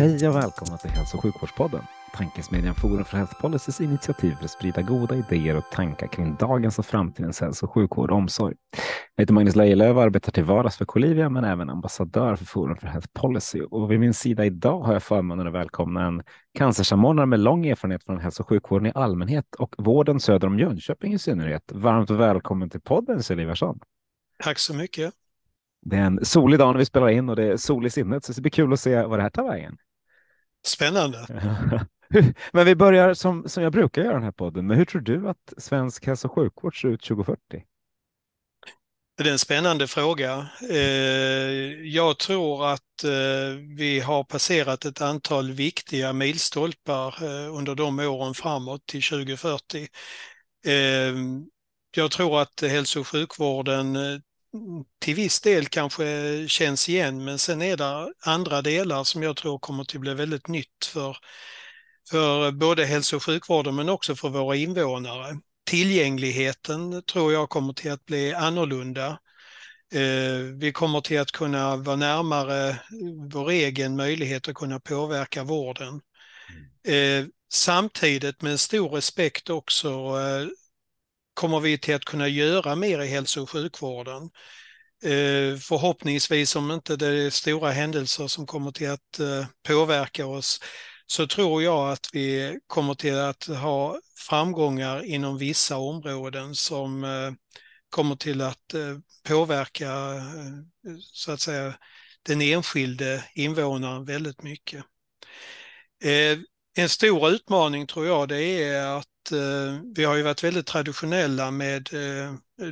Hej och välkomna till Hälso och sjukvårdspodden. Tankesmedjan Forum för Health Policys initiativ för att sprida goda idéer och tankar kring dagens och framtidens hälso och sjukvård och omsorg. Jag heter Magnus Lejelöw och arbetar till vardags för Colivia men även ambassadör för Forum för Health Policy. Och vid min sida idag har jag förmånen att välkomna en cancersamordnare med lång erfarenhet från hälso och sjukvården i allmänhet och vården söder om Jönköping i synnerhet. Varmt välkommen till podden Kjell Ivarsson. Tack så mycket. Det är en solig dag när vi spelar in och det är sol i sinnet så det blir kul att se vad det här tar vägen. Spännande. Men vi börjar som, som jag brukar göra den här podden. Men hur tror du att svensk hälso och sjukvård ser ut 2040? Det är en spännande fråga. Jag tror att vi har passerat ett antal viktiga milstolpar under de åren framåt till 2040. Jag tror att hälso och sjukvården till viss del kanske känns igen men sen är det andra delar som jag tror kommer att bli väldigt nytt för, för både hälso och sjukvården men också för våra invånare. Tillgängligheten tror jag kommer till att bli annorlunda. Vi kommer till att kunna vara närmare vår egen möjlighet att kunna påverka vården. Samtidigt med en stor respekt också kommer vi till att kunna göra mer i hälso och sjukvården. Eh, förhoppningsvis om inte det är stora händelser som kommer till att eh, påverka oss så tror jag att vi kommer till att ha framgångar inom vissa områden som eh, kommer till att påverka så att säga den enskilde invånaren väldigt mycket. En stor utmaning tror jag det är att vi har ju varit väldigt traditionella med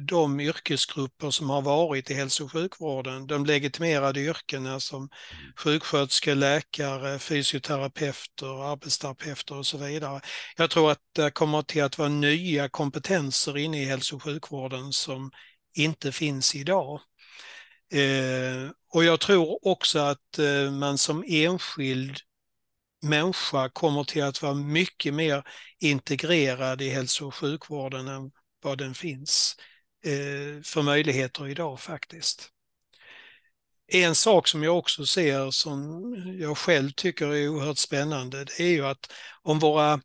de yrkesgrupper som har varit i hälso och sjukvården. De legitimerade yrkena som sjuksköterskor, läkare, fysioterapeuter, arbetsterapeuter och så vidare. Jag tror att det kommer till att vara nya kompetenser inne i hälso och sjukvården som inte finns idag. Och jag tror också att man som enskild människa kommer till att vara mycket mer integrerad i hälso och sjukvården än vad den finns eh, för möjligheter idag faktiskt. En sak som jag också ser som jag själv tycker är oerhört spännande det är ju att om våra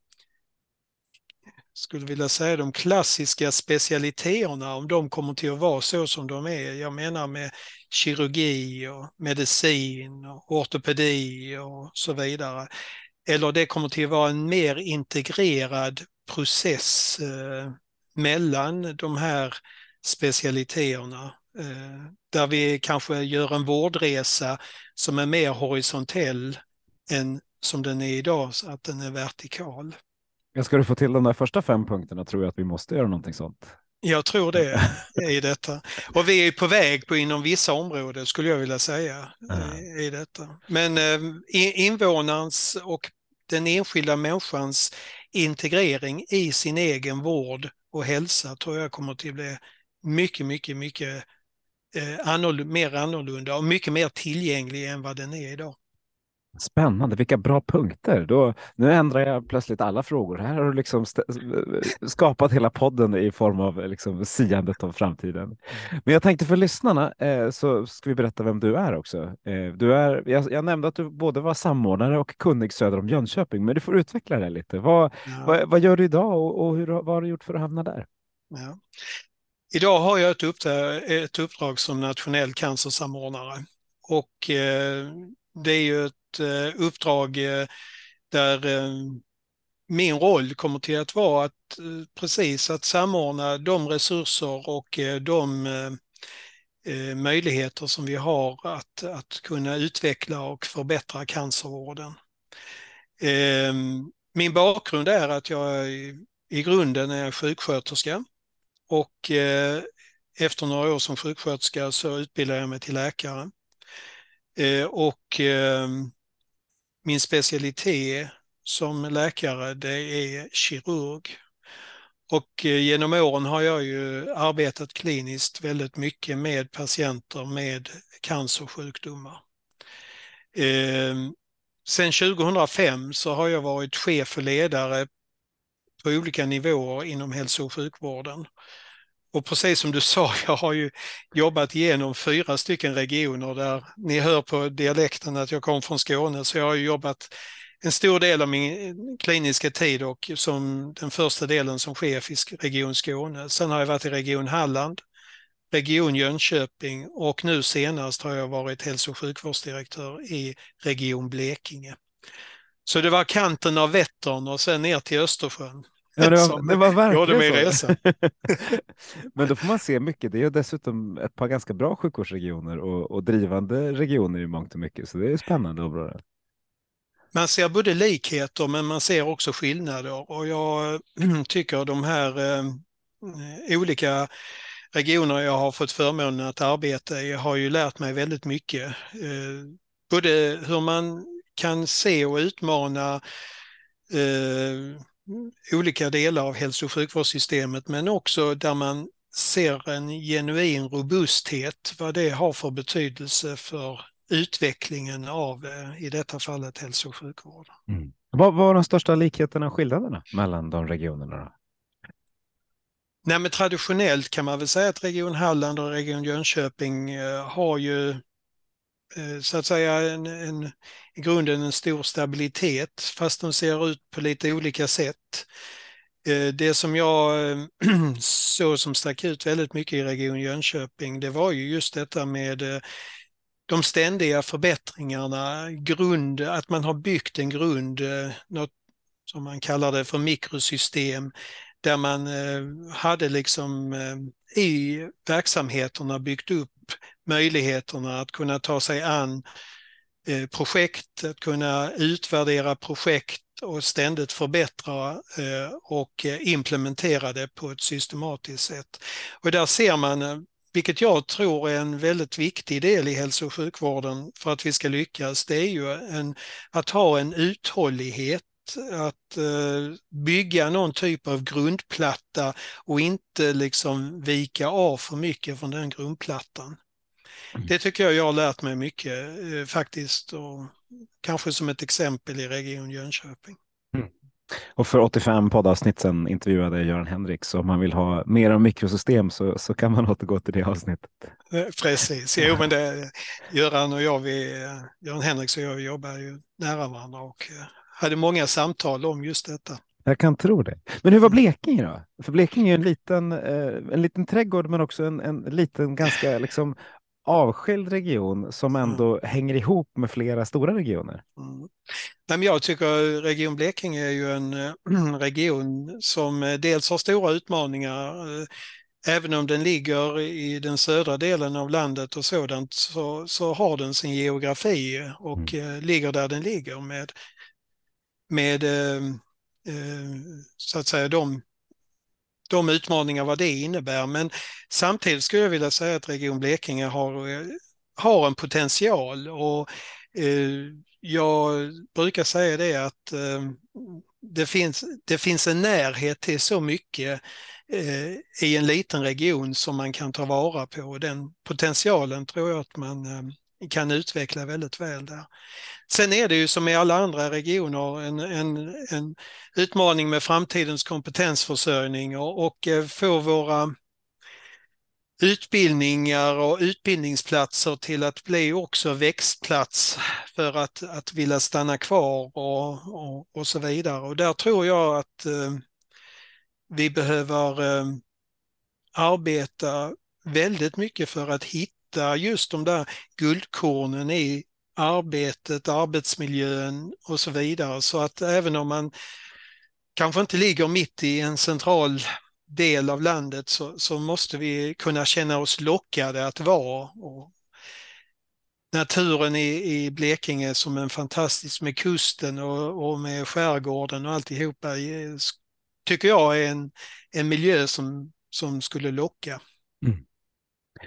skulle vilja säga de klassiska specialiteterna, om de kommer till att vara så som de är, jag menar med kirurgi och medicin och ortopedi och så vidare. Eller det kommer till att vara en mer integrerad process eh, mellan de här specialiteterna. Eh, där vi kanske gör en vårdresa som är mer horisontell än som den är idag, så att den är vertikal. Ska du få till de där första fem punkterna tror jag att vi måste göra någonting sånt. Jag tror det i detta. Och vi är på väg på inom vissa områden skulle jag vilja säga. Mm. I detta. Men invånarens och den enskilda människans integrering i sin egen vård och hälsa tror jag kommer till att bli mycket, mycket, mycket annorlunda, mer annorlunda och mycket mer tillgänglig än vad den är idag. Spännande, vilka bra punkter. Då, nu ändrar jag plötsligt alla frågor. Här har du liksom skapat hela podden i form av liksom siandet av framtiden. Men jag tänkte för lyssnarna eh, så ska vi berätta vem du är också. Eh, du är, jag, jag, nämnde att du både var samordnare och kunnig söder om Jönköping, men du får utveckla det lite. Vad, ja. vad, vad, gör du idag och, och hur, vad har du gjort för att hamna där? Ja. Idag har jag ett uppdrag, ett uppdrag som nationell cancersamordnare och eh, det är ju ett Eh, uppdrag eh, där eh, min roll kommer till att vara att precis att samordna de resurser och de möjligheter som vi har att, att kunna utveckla och förbättra cancervården. Ehm, min bakgrund är att jag i grunden är sjuksköterska och efter några år som sjuksköterska så utbildade jag mig till läkare. Och ehm, min specialitet som läkare det är kirurg. Och eh, genom åren har jag ju arbetat kliniskt väldigt mycket med patienter med cancersjukdomar. Ehm, sen 2005 så har jag varit chef och ledare på olika nivåer inom hälso och sjukvården. Och precis som du sa, jag har ju jobbat igenom fyra stycken regioner där ni hör på dialekten att jag kom från Skåne, så jag har jobbat en stor del av min kliniska tid och som den första delen som chef i Region Skåne. Sen har jag varit i Region Halland, Region Jönköping och nu senast har jag varit hälso och sjukvårdsdirektör i Region Blekinge. Så det var kanten av Vättern och sen ner till Östersjön. Ja, det, var, det var verkligen min resa. Men då får man se mycket. Det är dessutom ett par ganska bra sjukvårdsregioner och, och drivande regioner i mångt och mycket. Så det är spännande och bra. Man ser både likheter men man ser också skillnader och jag tycker de här eh, olika regioner jag har fått förmånen att arbeta i har ju lärt mig väldigt mycket. Eh, både hur man kan se och utmana eh, olika delar av hälso och sjukvårdssystemet men också där man ser en genuin robusthet, vad det har för betydelse för utvecklingen av, eh, i detta fallet, hälso och sjukvård. Mm. Vad var de största likheterna och skillnaderna mellan de regionerna? Då? Nej, men traditionellt kan man väl säga att Region Halland och Region Jönköping eh, har ju Eh, så att säga en, en, i grunden en stor stabilitet fast de ser ut på lite olika sätt. Eh, det som jag såg som stack ut väldigt mycket i Region Jönköping det var ju just detta med eh, de ständiga förbättringarna, grund, att man har byggt en grund, något som man kallar det för mikrosystem, där man hade liksom i verksamheterna byggt upp möjligheterna att kunna ta sig an eh, projekt, att kunna utvärdera projekt och ständigt förbättra eh, och eh, implementera det på ett systematiskt sätt. Och där ser man vilket jag tror är en väldigt viktig del i hälso och sjukvården för att vi ska lyckas, det är ju en, att ha en uthållighet att bygga någon typ av grundplatta och inte liksom vika av för mycket från den grundplattan. Mm. Det tycker jag jag har lärt mig mycket eh, faktiskt och kanske som ett exempel i Region Jönköping. Och för 85 poddavsnitt sedan intervjuade jag Göran Henrik, så om man vill ha mer om mikrosystem så, så kan man återgå till det avsnittet. Eh, precis, jo men det, Göran och jag, vi, Göran Henriks och jag jobbar ju nära varandra och eh, hade många samtal om just detta. Jag kan tro det. Men hur var Blekinge då? För Blekinge är en liten, eh, en liten trädgård men också en, en liten ganska liksom avskild region som mm. ändå mm. hänger ihop med flera stora regioner. Mm. Men jag tycker Region Blekinge är ju en äh, region som eh, dels har stora utmaningar äh, Även om den ligger i den södra delen av landet och sådant så, så har den sin geografi och mm. äh, ligger där den ligger med, med så att säga de de utmaningar vad det innebär. Men samtidigt skulle jag vilja säga att Region Blekinge har, eh, har en potential och eh, jag brukar säga det att eh, det, finns, det finns en närhet till så mycket eh, i en liten region som man kan ta vara på. Den potentialen tror jag att man eh, kan utveckla väldigt väl där. Sen är det ju som i alla andra regioner en, en, en utmaning med framtidens kompetensförsörjning och, och eh, få våra utbildningar och utbildningsplatser till att bli också växtplats för att, att vilja stanna kvar och, och, och så vidare. Och där tror jag att eh, vi behöver eh, arbeta väldigt mycket för att hitta just de där guldkornen i arbetet, arbetsmiljön och så vidare. Så att även om man kanske inte ligger mitt i en central del av landet så, så måste vi kunna känna oss lockade att vara. Och naturen i, i Blekinge som en fantastisk med kusten och, och med skärgården och alltihopa eh, tycker jag är en, en miljö som, som skulle locka.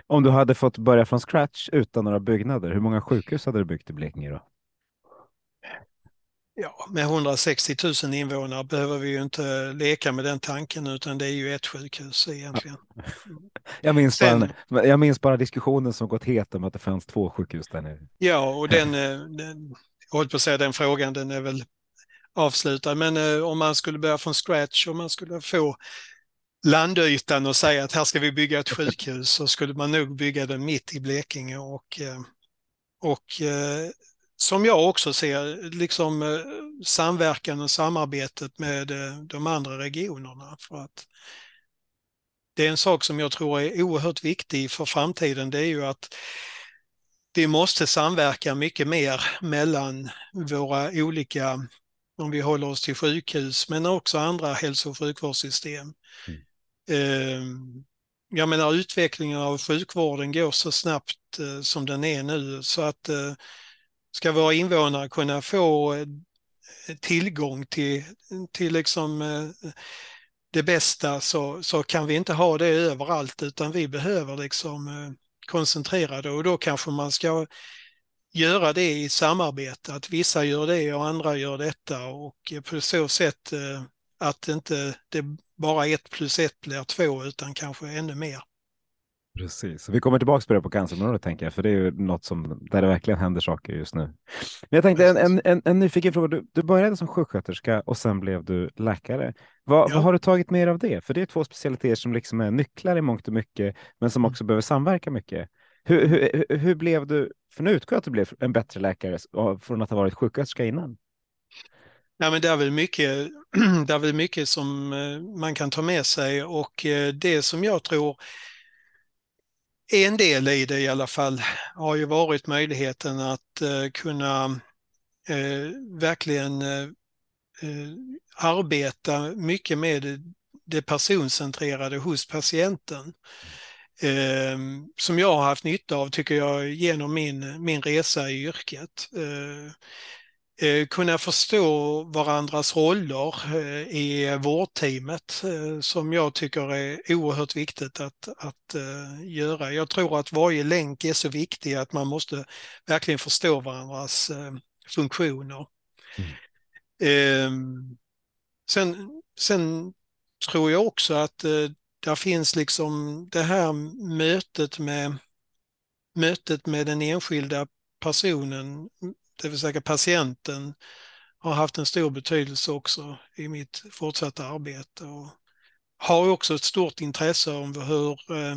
Om du hade fått börja från scratch utan några byggnader, hur många sjukhus hade du byggt i Blekinge då? Ja, med 160 000 invånare behöver vi ju inte leka med den tanken utan det är ju ett sjukhus egentligen. Jag minns, Sen, bara, jag minns bara diskussionen som gått het om att det fanns två sjukhus där nere. Ja, och den, eh, den jag håller på att säga den frågan, den är väl avslutad. Men eh, om man skulle börja från scratch och man skulle få landytan och säga att här ska vi bygga ett sjukhus så skulle man nog bygga det mitt i Blekinge och, eh, och eh, som jag också ser, liksom eh, samverkan och samarbetet med de andra regionerna. För att det är en sak som jag tror är oerhört viktig för framtiden, det är ju att vi måste samverka mycket mer mellan våra olika, om vi håller oss till sjukhus, men också andra hälso och sjukvårdssystem. Mm. Ehm, Jag menar utvecklingen av sjukvården går så snabbt eh, som den är nu så att eh, ska våra invånare kunna få eh, tillgång till, till liksom eh, det bästa så, så kan vi inte ha det överallt utan vi behöver liksom eh, koncentrera det och då kanske man ska göra det i samarbete, att vissa gör det och andra gör detta och eh, på så sätt att inte det bara ett plus ett blir två utan kanske ännu mer. Precis, vi kommer tillbaka på det på cancerområdet tänker jag, för det är ju något som där det verkligen händer saker just nu. Men jag tänkte en, en, en, en nyfiken fråga. Du, du började som sjuksköterska och sen blev du läkare. Vad, ja. vad har du tagit med av det? För det är två specialiteter som liksom är nycklar i mångt och mycket, men som mm. också behöver samverka mycket. Hur, hur, hur blev du, för nu utgår jag att du blev en bättre läkare från att ha varit sjuksköterska innan. Ja, men det, är väl mycket, det är väl mycket som eh, man kan ta med sig och eh, det som jag tror är en del i det i alla fall har ju varit möjligheten att eh, kunna verkligen arbeta mycket med det personcentrerade hos patienten. Ehm, som jag har haft nytta av tycker jag genom min, min resa i yrket. Eh, kunna förstå varandras roller eh, i vårdteamet eh, som jag tycker är oerhört viktigt att, att göra. Jag tror att varje länk är så viktig att man måste verkligen förstå varandras funktioner. Mm. Ehm, sen, sen tror jag också att där finns liksom det här mötet med mötet med den enskilda personen det vill säga patienten, har haft en stor betydelse också i mitt fortsatta arbete. Och har också ett stort intresse om hur eh,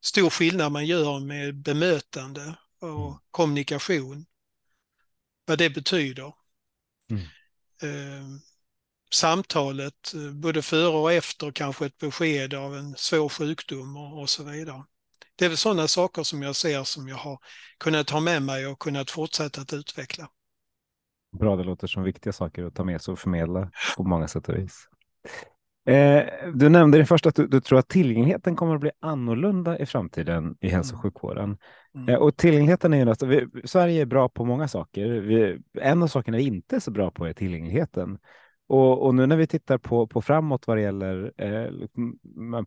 stor skillnad man gör med bemötande och mm. kommunikation. Vad det betyder. Mm. Eh, samtalet, eh, både före och efter kanske ett besked av en svår sjukdom och, och så vidare det är väl sådana saker som jag ser som jag har kunnat ta med mig och kunnat fortsätta att utveckla. Bra, det låter som viktiga saker att ta med sig och förmedla på många sätt och vis. Eh, du nämnde det först att du, du, tror att tillgängligheten kommer att bli annorlunda i framtiden i hälso och mm. sjukvården. Mm. Eh, och tillgängligheten är ju något, vi, Sverige är bra på många saker. Vi, en av sakerna vi inte är så bra på är tillgängligheten. Och, och, nu när vi tittar på, på framåt vad det gäller eh, liksom,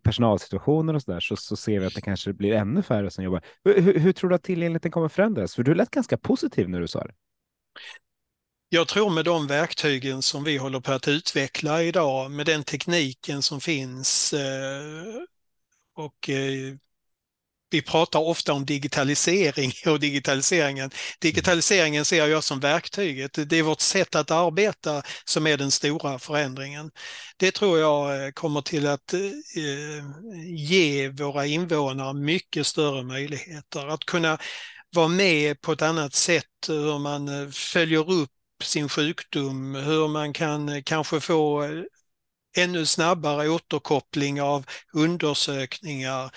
personalsituationer och så där så, så ser vi att det kanske blir ännu färre som jobbar. Hur, hur tror du att tillgängligheten kommer förändras? För du lät ganska positiv när du sa det. Jag tror med de verktygen som vi håller på att utveckla idag, med den tekniken som finns eh, och eh, vi pratar ofta om digitalisering och digitaliseringen. Digitaliseringen ser jag som verktyget. Det är vårt sätt att arbeta som är den stora förändringen. Det tror jag eh, kommer till att eh, ge våra invånare mycket större möjligheter att kunna vara med på ett annat sätt hur man eh, följer upp sin sjukdom, hur man kan kanske få ännu snabbare återkoppling av undersökningar,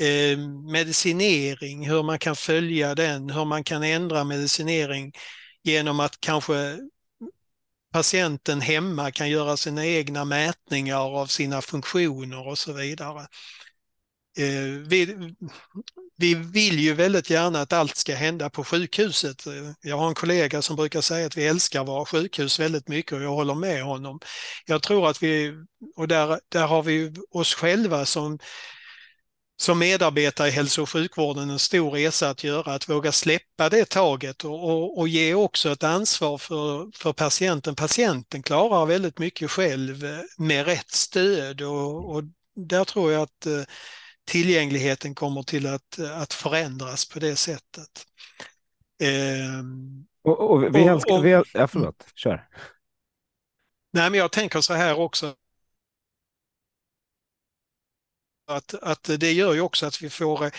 eh, medicinering, hur man kan följa den, hur man kan ändra medicinering genom att kanske patienten hemma kan göra sina egna mätningar av sina funktioner och så vidare. Eh, vi, vi vill ju väldigt gärna att allt ska hända på sjukhuset. Jag har en kollega som brukar säga att vi älskar våra sjukhus väldigt mycket och jag håller med honom. Jag tror att vi, och där, där har vi oss själva som som medarbetare i hälso och sjukvården en stor resa att göra, att våga släppa det taget och, och, och, ge också ett ansvar för, för patienten. Patienten klarar väldigt mycket själv eh, med rätt stöd och, och där tror jag att eh, tillgängligheten kommer till att, att förändras på det sättet. Eh, och, och, vi älskar, vi, ja, förlåt, kör. Nej, men jag tänker så här också att, att det gör ju också att vi får eh,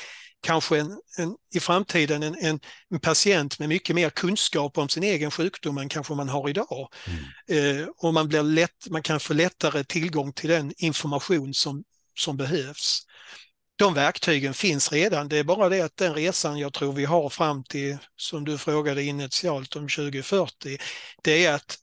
kanske en, en, i framtiden en, en, en, patient med mycket mer kunskap om sin egen sjukdom än kanske man har idag. Mm. Eh, och man, blir lätt, man kan få lättare tillgång till den information som, som behövs. De verktygen finns redan, det är bara det att den resan jag tror vi har fram till, som du frågade initialt om 2040, det är att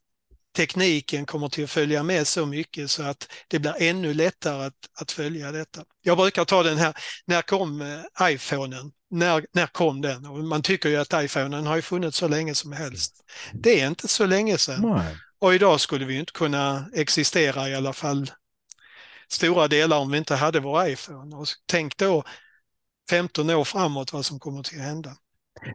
tekniken kommer till att följa med så mycket så att det blir ännu lättare att, att följa detta. Jag brukar ta den här, när kom eh, iPhonen? När, när kom den? Och man tycker ju att iPhonen har ju funnits så länge som helst. Det är inte så länge sedan. Och idag skulle vi inte kunna existera i alla fall stora delar om vi inte hade vår iPhone. Och tänk då 15 år framåt vad som kommer till att hända.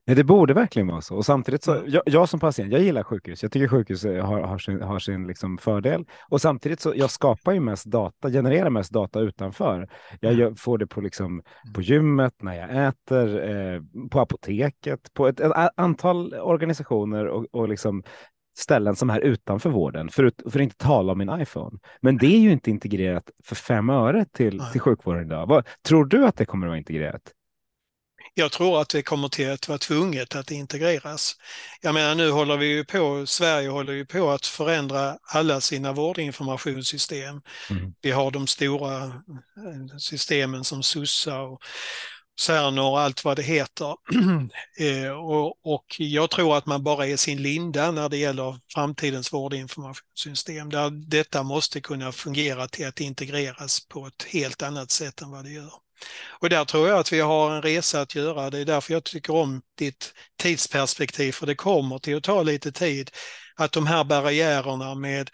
Nej, det borde verkligen vara så. Och samtidigt så, jag, jag som patient, jag gillar sjukhus. Jag tycker sjukhus har, har sin, har sin liksom fördel. Och samtidigt så, jag skapar ju mest data, genererar mest data utanför. Jag gör, får det på, liksom, på gymmet, när jag äter, eh, på apoteket, på ett, ett antal organisationer och, och liksom ställen som är utanför vården, för, för att inte tala om min iPhone. Men det är ju inte integrerat för fem öre till, till sjukvården idag. Vad, tror du att det kommer att vara integrerat? Jag tror att det kommer till att vara tvunget att integreras. Jag menar nu håller vi ju på, Sverige håller ju på att förändra alla sina vårdinformationssystem. Mm. Vi har de stora eh, systemen som SUSA och Cerner och allt vad det heter. Eh, och, och, jag tror att man bara är sin linda när det gäller framtidens vårdinformationssystem där detta måste kunna fungera till att integreras på ett helt annat sätt än vad det gör. Och där tror jag att vi har en resa att göra. Det är därför jag tycker om ditt tidsperspektiv, för det kommer till att ta lite tid. Att de här barriärerna med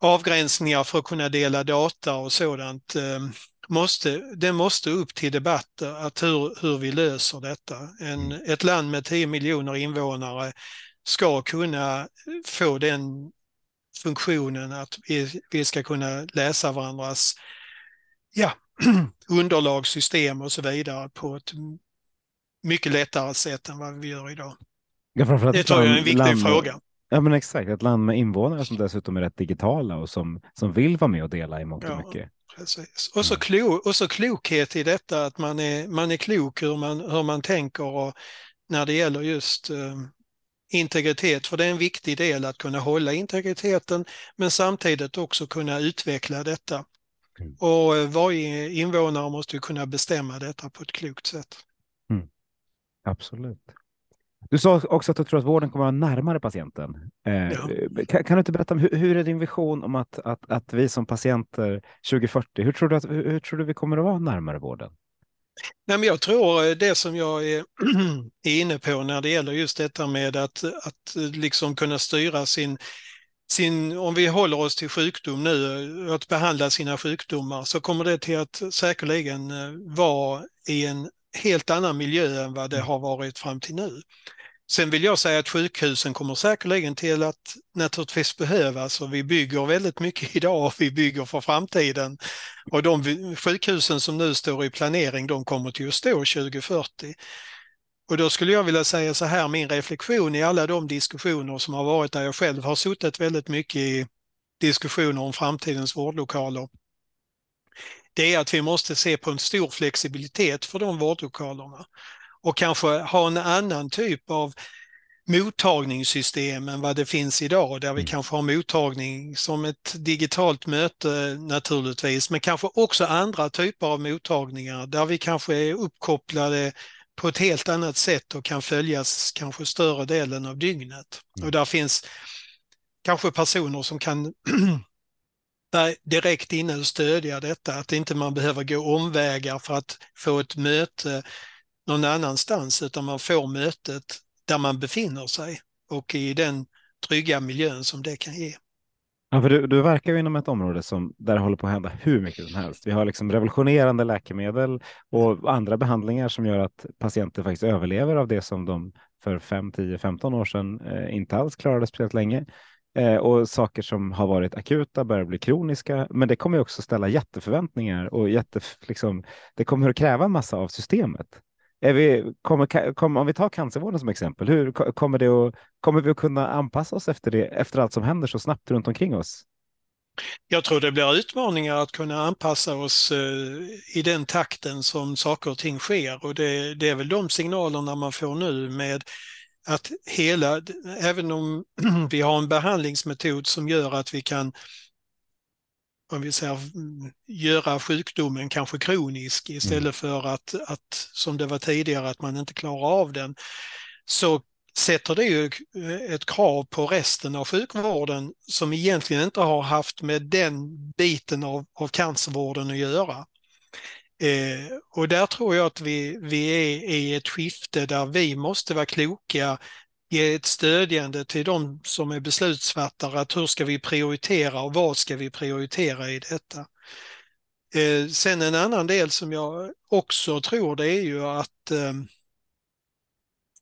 avgränsningar för att kunna dela data och sådant, eh, måste, det måste upp till debatt att hur, hur vi löser detta. En, mm. ett land med 10 miljoner invånare ska kunna få den funktionen att vi, vi ska kunna läsa varandras ja, underlagssystem och så vidare på ett mycket lättare sätt än vad vi gör idag. Ja, det tror jag är en viktig land, fråga. Ja men exakt, ett land med invånare som dessutom är rätt digitala och som, som vill vara med och dela i mångt och ja, mycket. Precis. Och, så klo, och så klokhet i detta att man är, man är klok hur man, hur man tänker och när det gäller just eh, integritet, för det är en viktig del att kunna hålla integriteten men samtidigt också kunna utveckla detta Mm. Och eh, varje invånare måste ju kunna bestämma detta på ett klokt sätt. Mm. Absolut. Du sa också att du tror att vården kommer att vara närmare patienten. Eh, ja. kan, kan, du inte berätta, hur, hur är din vision om att, att, att vi som patienter 2040, hur tror, du att, hur, hur tror du vi kommer att vara närmare vården? Nej, men jag tror eh, det som jag är inne på när det gäller just detta med att, att liksom kunna styra sin sin, om vi håller oss till sjukdom nu, att behandla sina sjukdomar, så kommer det till att säkerligen eh, vara i en helt annan miljö än vad det mm. har varit fram till nu. Sen vill jag säga att sjukhusen kommer säkerligen till att naturligtvis behövas och vi bygger väldigt mycket idag och vi bygger för framtiden. Och de sjukhusen som nu står i planering, de kommer till att stå 2040. Och då skulle jag vilja säga så här, min reflektion i alla de diskussioner som har varit där jag själv har suttit väldigt mycket i diskussioner om framtidens vårdlokaler. Det är att vi måste se på en stor flexibilitet för de vårdlokalerna och kanske ha en annan typ av mottagningssystem än vad det finns idag där vi mm. kanske har mottagning som ett digitalt möte naturligtvis men kanske också andra typer av mottagningar där vi kanske är uppkopplade på ett helt annat sätt och kan följas kanske större delen av dygnet. Mm. Och där finns kanske personer som kan direkt inne och stödja detta, att inte man behöver gå omvägar för att få ett möte någon annanstans utan man får mötet där man befinner sig och i den trygga miljön som det kan ge. Ja, för du, du verkar ju inom ett område som, där det håller på att hända hur mycket som helst. Vi har liksom revolutionerande läkemedel och andra behandlingar som gör att patienter faktiskt överlever av det som de för 5, 10, 15 år sedan eh, inte alls klarade speciellt länge. Eh, och saker som har varit akuta börjar bli kroniska. Men det kommer också ställa jätteförväntningar och jätte, liksom, det kommer att kräva en massa av systemet. Är vi, kommer, kommer, om vi tar cancervården som exempel, hur kommer, det att, kommer vi att kunna anpassa oss efter, det, efter allt som händer så snabbt runt omkring oss? Jag tror det blir utmaningar att kunna anpassa oss eh, i den takten som saker och ting sker och det, det är väl de signalerna man får nu med att hela, även om vi har en behandlingsmetod som gör att vi kan om vi säger, göra sjukdomen kanske kronisk istället mm. för att, att, som det var tidigare, att man inte klarar av den, så sätter det ju ett krav på resten av sjukvården som egentligen inte har haft med den biten av, av cancervården att göra. Eh, och där tror jag att vi, vi är i ett skifte där vi måste vara kloka, ge ett stödjande till de som är beslutsfattare, att hur ska vi prioritera och vad ska vi prioritera i detta? Eh, sen en annan del som jag också tror det är ju att eh,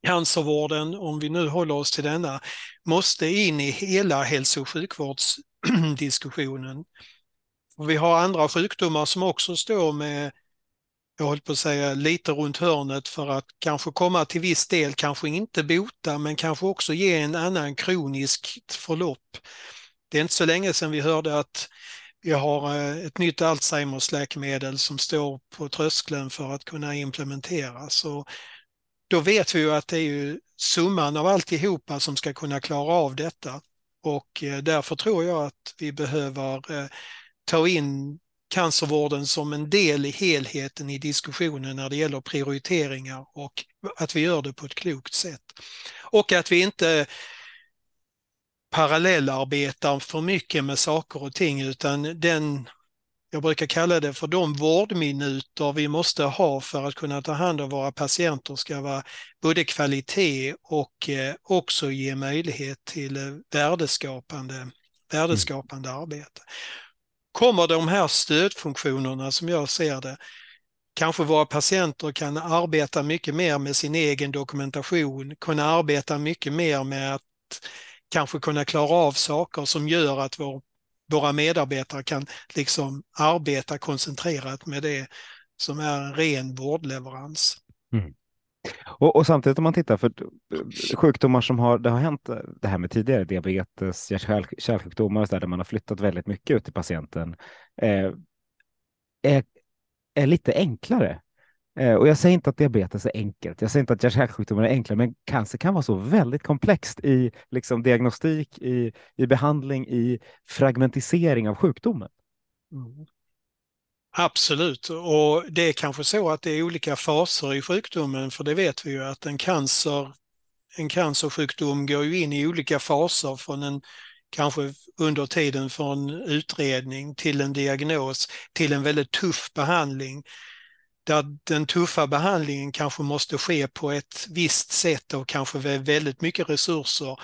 cancervården, om vi nu håller oss till denna, måste in i hela hälso och sjukvårdsdiskussionen. Och vi har andra sjukdomar som också står med jag håller på att säga, lite runt hörnet för att kanske komma till viss del, kanske inte bota, men kanske också ge en annan kronisk förlopp. Det är inte så länge sedan vi hörde att vi har eh, ett nytt Alzheimers läkemedel som står på tröskeln för att kunna implementeras. Och då vet vi ju att det är ju summan av alltihopa som ska kunna klara av detta. Och eh, därför tror jag att vi behöver eh, ta in cancervården som en del i helheten i diskussionen när det gäller prioriteringar och att vi gör det på ett klokt sätt. Och att vi inte parallellarbetar för mycket med saker och ting utan den, jag brukar kalla det för de vårdminuter vi måste ha för att kunna ta hand om våra patienter ska vara både kvalitet och eh, också ge möjlighet till eh, värdeskapande, värdeskapande mm. arbete kommer de här stödfunktionerna som jag ser det, kanske våra patienter kan arbeta mycket mer med sin egen dokumentation, kunna arbeta mycket mer med att kanske kunna klara av saker som gör att vår, våra medarbetare kan liksom arbeta koncentrerat med det som är en ren vårdleverans. Mm. Och, och, samtidigt om man tittar för eh, sjukdomar som har, det har hänt eh, det här med tidigare, diabetes, hjärt-kärlsjukdomar, där man har flyttat väldigt mycket ut till patienten, eh, är, är lite enklare. Eh, och jag säger inte att diabetes är enkelt, jag säger inte att hjärt-kärlsjukdomar är enklare, men cancer kan vara så väldigt komplext i liksom, diagnostik, i, i behandling, i fragmentisering av sjukdomen. Mm. Absolut, och det är kanske så att det är olika faser i sjukdomen, för det vet vi ju att en, cancer, en cancersjukdom går ju in i olika faser från en kanske under tiden från utredning till en diagnos till en väldigt tuff behandling. Där den tuffa behandlingen kanske måste ske på ett visst sätt och kanske med väldigt mycket resurser.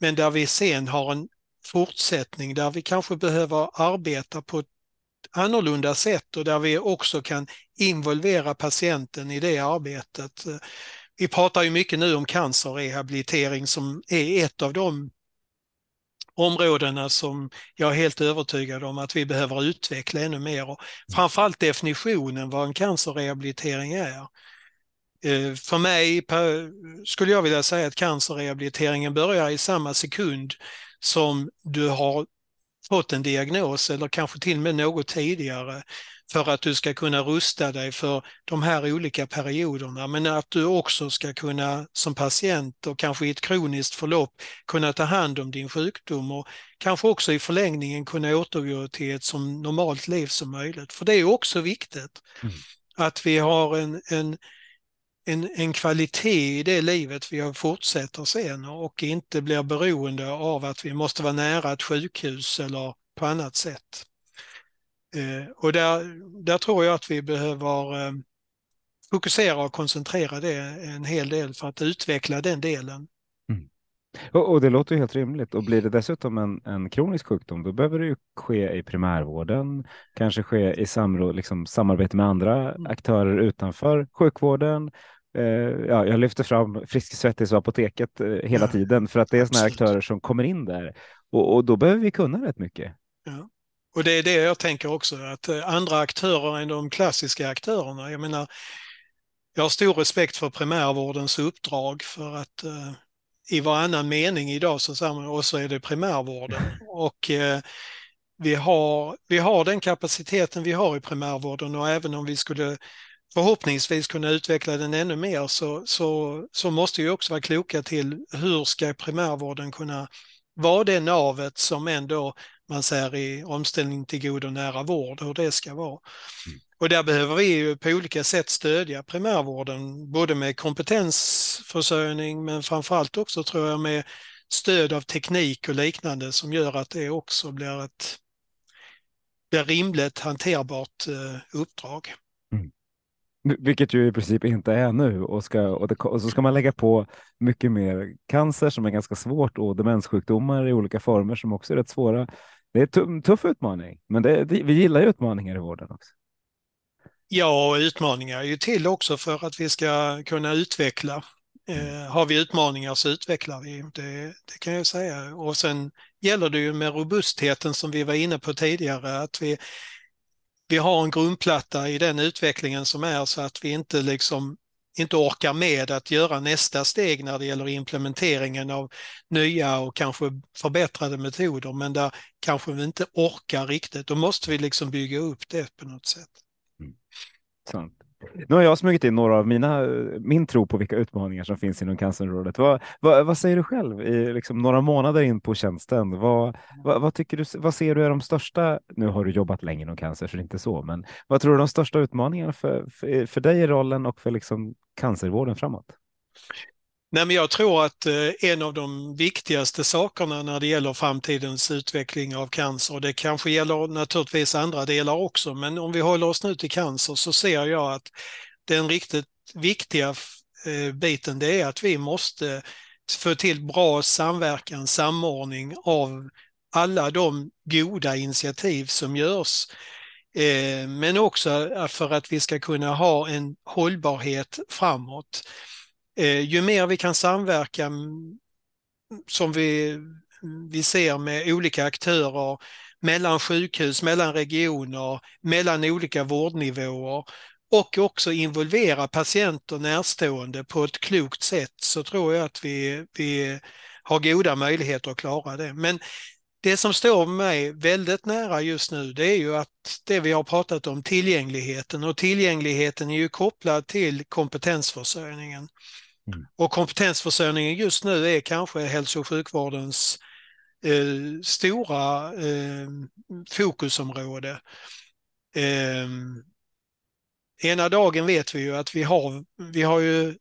Men där vi sen har en fortsättning där vi kanske behöver arbeta på ett annorlunda sätt och där vi också kan involvera patienten i det arbetet. Vi pratar ju mycket nu om cancerrehabilitering som är ett av de områdena som jag är helt övertygad om att vi behöver utveckla ännu mer. Och framförallt definitionen vad en cancerrehabilitering är. Eh, för mig skulle jag vilja säga att cancerrehabiliteringen börjar i samma sekund som du har fått en diagnos eller kanske till och med något tidigare för att du ska kunna rusta dig för de här olika perioderna. Men att du också ska kunna som patient och kanske i ett kroniskt förlopp kunna ta hand om din sjukdom och kanske också i förlängningen kunna återgå till ett så normalt liv som möjligt. För det är också viktigt mm. att vi har en, en en, en kvalitet i det livet vi fortsätter sen och inte blir beroende av att vi måste vara nära ett sjukhus eller på annat sätt. Eh, och där, där tror jag att vi behöver eh, fokusera och koncentrera det en hel del för att utveckla den delen. Och, och, det låter ju helt rimligt. Och blir det dessutom en, en kronisk sjukdom, då behöver det ju ske i primärvården, kanske ske i samråd, liksom, samarbete med andra mm. aktörer utanför sjukvården. Eh, ja, jag lyfter fram Frisk Svettis och Apoteket eh, hela tiden för att det är sådana aktörer som kommer in där och, och, då behöver vi kunna rätt mycket. Ja. Och det är det jag tänker också, att eh, andra aktörer än de klassiska aktörerna. Jag menar, jag har stor respekt för primärvårdens uppdrag för att eh, i varannan mening idag så säger man och så är det primärvården. Och eh, vi, har, vi har den kapaciteten vi har i primärvården och även om vi skulle förhoppningsvis kunna utveckla den ännu mer så, så, så måste vi också vara kloka till hur ska primärvården kunna vara det navet som ändå man säger i omställning till god och nära vård, hur det ska vara. Mm. Och där behöver vi ju på olika sätt stödja primärvården, både med kompetensförsörjning men framförallt också tror jag med stöd av teknik och liknande som gör att det också blir ett blir rimligt hanterbart eh, uppdrag. Mm. Vilket ju i princip inte är nu och, ska, och, det, och, så ska man lägga på mycket mer cancer som är ganska svårt och demenssjukdomar i olika former som också är rätt svåra. Det är en tuff utmaning, men det, vi gillar ju utmaningar i vården också. Ja, utmaningar är ju till också för att vi ska kunna utveckla. Eh, har vi utmaningar så utvecklar vi, det, det, kan jag säga. Och sen gäller det ju med robustheten som vi var inne på tidigare, att vi, vi har en grundplatta i den utvecklingen som är så att vi inte liksom inte orkar med att göra nästa steg när det gäller implementeringen av nya och kanske förbättrade metoder, men där kanske vi inte orkar riktigt. Då måste vi liksom bygga upp det på något sätt. Mm. Sant. Nu har jag smugit in några av mina, min tro på vilka utmaningar som finns inom cancerområdet. Vad, vad, vad, säger du själv i liksom några månader in på tjänsten? Vad, vad, vad, tycker du, vad ser du är de största? Nu har du jobbat länge inom cancer, så det är inte så, men vad tror du är de största utmaningarna för, för, för dig i rollen och för liksom cancervården framåt? Nej, men jag tror att eh, en av de viktigaste sakerna när det gäller framtidens utveckling av cancer, och det kanske gäller naturligtvis andra delar också, men om vi håller oss nu till cancer så ser jag att den riktigt viktiga eh, biten det är att vi måste få till bra samverkan, samordning av alla de goda initiativ som görs. Eh, men också för att vi ska kunna ha en hållbarhet framåt. Eh, ju mer vi kan samverka som vi, vi ser med olika aktörer mellan sjukhus, mellan regioner, mellan olika vårdnivåer och också involvera patienter och närstående på ett klokt sätt så tror jag att vi, vi har goda möjligheter att klara det. Men det som står mig väldigt nära just nu det är ju att det vi har pratat om, tillgängligheten och tillgängligheten är ju kopplad till kompetensförsörjningen. Mm. Och kompetensförsörjningen just nu är kanske hälso och sjukvårdens eh, stora eh, fokusområde. Eh, ena dagen vet vi ju att vi har, vi har ju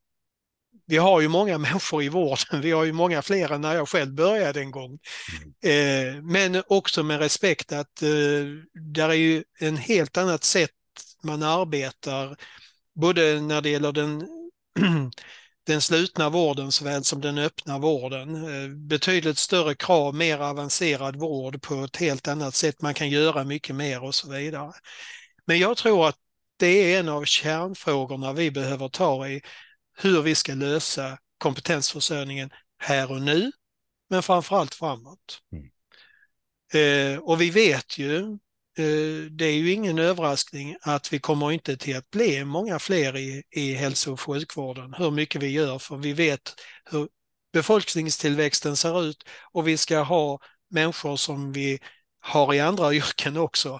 vi har ju många människor i vården, vi har ju många fler än när jag själv började en gång. Mm. Eh, men också med respekt att eh, där är ju en helt annat sätt man arbetar, både när det gäller den den slutna vården såväl som den öppna vården. Eh, betydligt större krav, mer avancerad vård på ett helt annat sätt. Man kan göra mycket mer och så vidare. Men jag tror att det är en av kärnfrågorna vi behöver ta i hur vi ska lösa kompetensförsörjningen här och nu, men framförallt framåt. Mm. Eh, och vi vet ju det är ju ingen överraskning att vi kommer inte till att bli många fler i, i hälso och sjukvården, hur mycket vi gör, för vi vet hur befolkningstillväxten ser ut och vi ska ha människor som vi har i andra yrken också.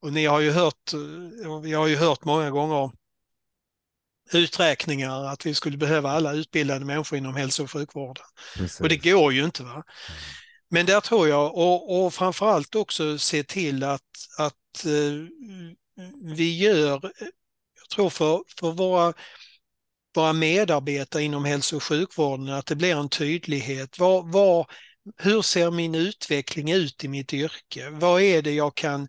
Och ni har ju hört, vi har ju hört många gånger uträkningar att vi skulle behöva alla utbildade människor inom hälso och sjukvården. Precis. Och det går ju inte. va. Men där tror jag, och, och framförallt också se till att, att eh, vi gör, jag tror för, för våra, våra medarbetare inom hälso och sjukvården, att det blir en tydlighet. Var, var, hur ser min utveckling ut i mitt yrke? Vad är det jag kan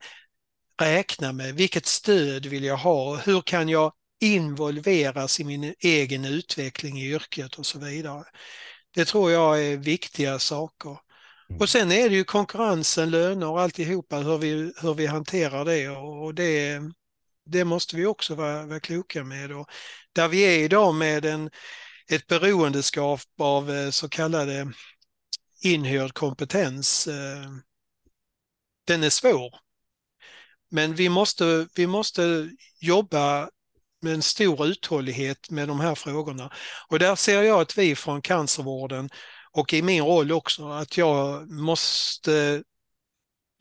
räkna med? Vilket stöd vill jag ha? Hur kan jag involveras i min egen utveckling i yrket och så vidare? Det tror jag är viktiga saker. Mm. Och sen är det ju konkurrensen, löner och alltihopa, hur vi, hur vi hanterar det. Och det, det måste vi också vara, vara kloka med. Och där vi är idag med en, ett beroendeskap av eh, så kallade inhyrd kompetens, eh, den är svår. Men vi måste, vi måste jobba med en stor uthållighet med de här frågorna. Och där ser jag att vi från cancervården och i min roll också att jag måste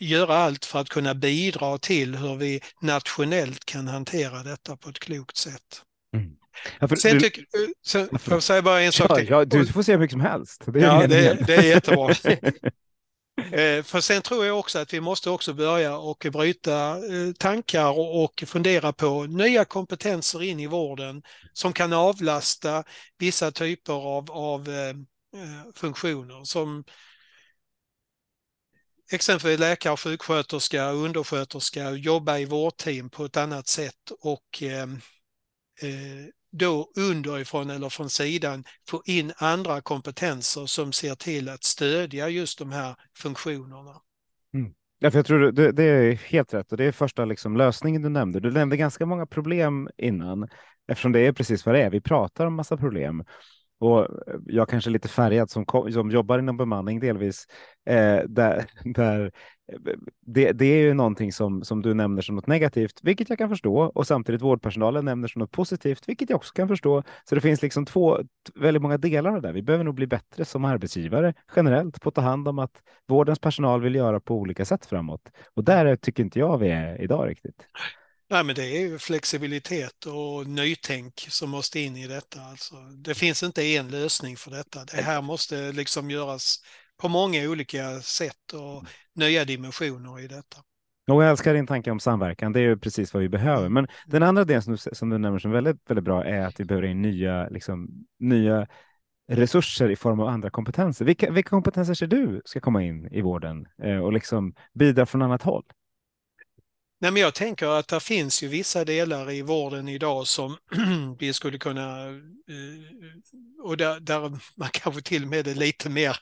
göra allt för att kunna bidra till hur vi nationellt kan hantera detta på ett klokt sätt. Mm. Ja, för Sen tycker, sen, får jag säga bara en sak ja, till? ja, du får säga mycket som helst. Det är Ja, det, det är jättebra. Eh, För sen tror jag också att vi måste också börja och bryta eh, tankar och, och fundera på nya kompetenser in i vården som kan avlasta vissa typer av, av eh, eh, Eh, funktioner som exempelvis läkare, sjuksköterska, undersköterska, jobba i vårdteam på ett annat sätt och eh, eh, då underifrån eller från sidan få in andra kompetenser som ser till att stödja just de här funktionerna. Mm. Ja, för jag tror det, det är helt rätt och det är första liksom lösningen du nämnde. Du nämnde ganska många problem innan eftersom det är precis vad det är. Vi pratar om massa problem och eh, jag kanske är lite färgad som, som jobbar inom bemanning delvis. Eh, där, där eh, det, det är ju någonting som, som du nämner som något negativt, vilket jag kan förstå och samtidigt vårdpersonalen nämner som något positivt, vilket jag också kan förstå. Så det finns liksom två väldigt många delar av det. Vi behöver nog bli bättre som arbetsgivare generellt på att ta hand om att vårdens personal vill göra på olika sätt framåt. Och där tycker inte jag vi är idag riktigt. Nej, men det är ju flexibilitet och nytänk som måste in i detta. Alltså, det finns inte en lösning för detta. Det här måste liksom göras på många olika sätt och nya dimensioner i detta. Och jag älskar din tanke om samverkan. Det är ju precis vad vi behöver. Men den andra delen som du, som du nämner som väldigt, väldigt bra är att vi behöver in nya, liksom, nya resurser i form av andra kompetenser. Vilka, vilka kompetenser ser du ska komma in i vården eh, och liksom bidra från annat håll? Nej, men jag tänker att det finns ju vissa delar i vården idag som vi skulle kunna, eh, och där, där man kanske till och med är lite mer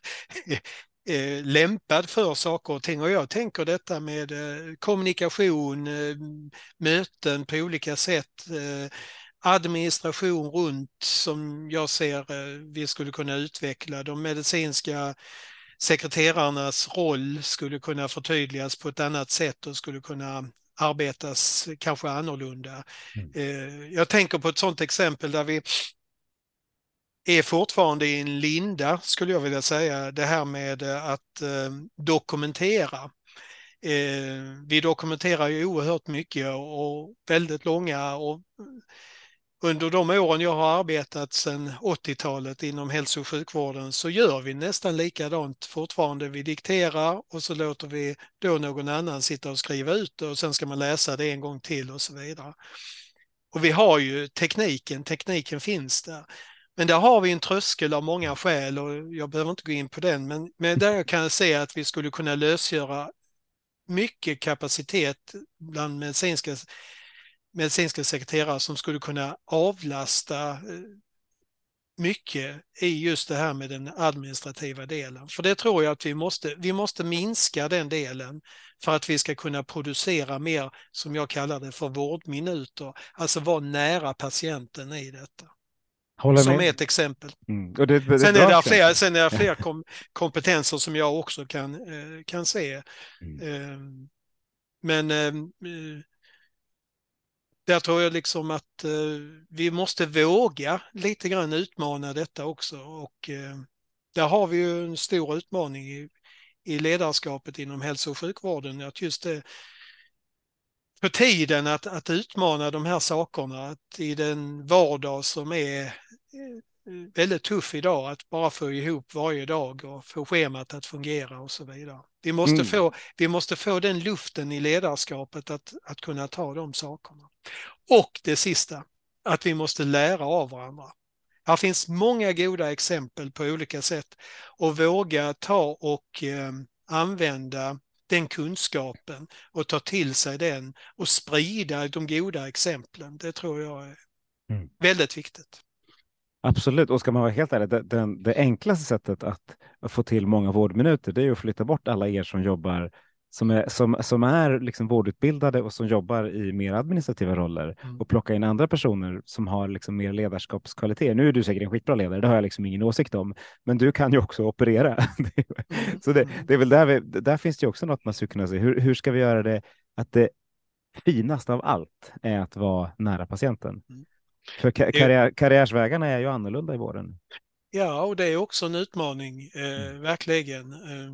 eh, lämpad för saker och ting. Och jag tänker detta med eh, kommunikation, möten på olika sätt, administration runt som jag ser vi skulle kunna utveckla. De medicinska sekreterarnas roll skulle kunna förtydligas på ett annat sätt och skulle kunna arbetas kanske annorlunda. Mm. Jag tänker på ett sådant exempel där vi är fortfarande i en linda, skulle jag vilja säga, det här med att dokumentera. Vi dokumenterar ju oerhört mycket och väldigt långa och under de åren jag har arbetat sedan 80-talet inom hälso och sjukvården så gör vi nästan likadant fortfarande. Vi dikterar och så låter vi då någon annan sitta och skriva ut det och sen ska man läsa det en gång till och så vidare. Och vi har ju tekniken, tekniken finns där. Men där har vi en tröskel av många skäl och jag behöver inte gå in på den, men, men där kan jag se att vi skulle kunna lösgöra mycket kapacitet bland medicinska medicinska sekreterare som skulle kunna avlasta mycket i just det här med den administrativa delen. För det tror jag att vi måste, vi måste minska den delen för att vi ska kunna producera mer, som jag kallar det för vårdminuter, alltså vara nära patienten i detta. Håller som med. ett exempel. Mm. Det, det, Sen är det fler, sen är det fler kom, kompetenser som jag också kan, eh, kan se. Mm. Eh, men eh, där tror jag liksom att eh, vi måste våga lite grann utmana detta också och eh, där har vi ju en stor utmaning i, i ledarskapet inom hälso och sjukvården. Att just det, på tiden att, att utmana de här sakerna, att i den vardag som är eh, väldigt tuff idag, att bara få ihop varje dag och få schemat att fungera och så vidare. Vi måste, Mm. få, vi måste få den luften i ledarskapet att, att kunna ta de sakerna. Och det sista, att vi måste lära av varandra. Här finns många goda exempel på olika sätt och våga ta och eh, använda den kunskapen och ta till sig den och sprida de goda exemplen. Det tror jag är Mm. väldigt viktigt. Absolut, och ska man vara helt ärlig, det, det, det enklaste sättet att, få till många vårdminuter, det är att flytta bort alla er som jobbar som är, som, som är liksom vårdutbildade och som jobbar i mer administrativa roller mm. och plocka in andra personer som har liksom mer ledarskapskvaliteter. Nu är du säkert en skitbra ledare, det har jag liksom ingen åsikt om, men du kan ju också operera. Mm. så det, det, är väl där, vi, där finns det också något man skulle kunna se. Hur, hur ska vi göra det att det finaste av allt är att vara nära patienten? Mm. För karriär, karriärsvägarna är ju annorlunda i vården. Ja, och det är också en utmaning, eh, mm. verkligen. Eh,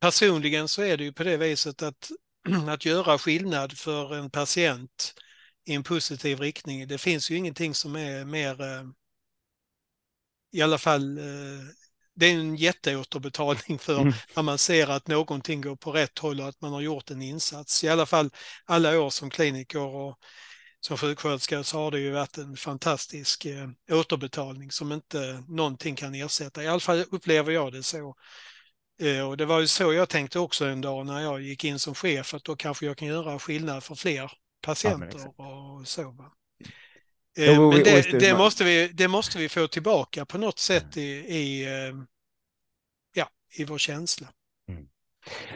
personligen så är det ju på det viset att, att göra skillnad för en patient i en positiv riktning, det finns ju ingenting som är mer, eh, i alla fall, eh, det är en jätteåterbetalning för mm. när man ser att någonting går på rätt håll och att man har gjort en insats. I alla fall alla år som kliniker och som sjuksköterska så har det ju varit en fantastisk eh, återbetalning som inte någonting kan ersätta. I alla fall upplever jag det så. Eh, och det var ju så jag tänkte också en dag när jag gick in som chef, att då kanske jag kan göra skillnad för fler patienter ja, och så. Va? Eh, men det, det, måste vi, det måste vi få tillbaka på något sätt i, i, eh, ja, i vår känsla.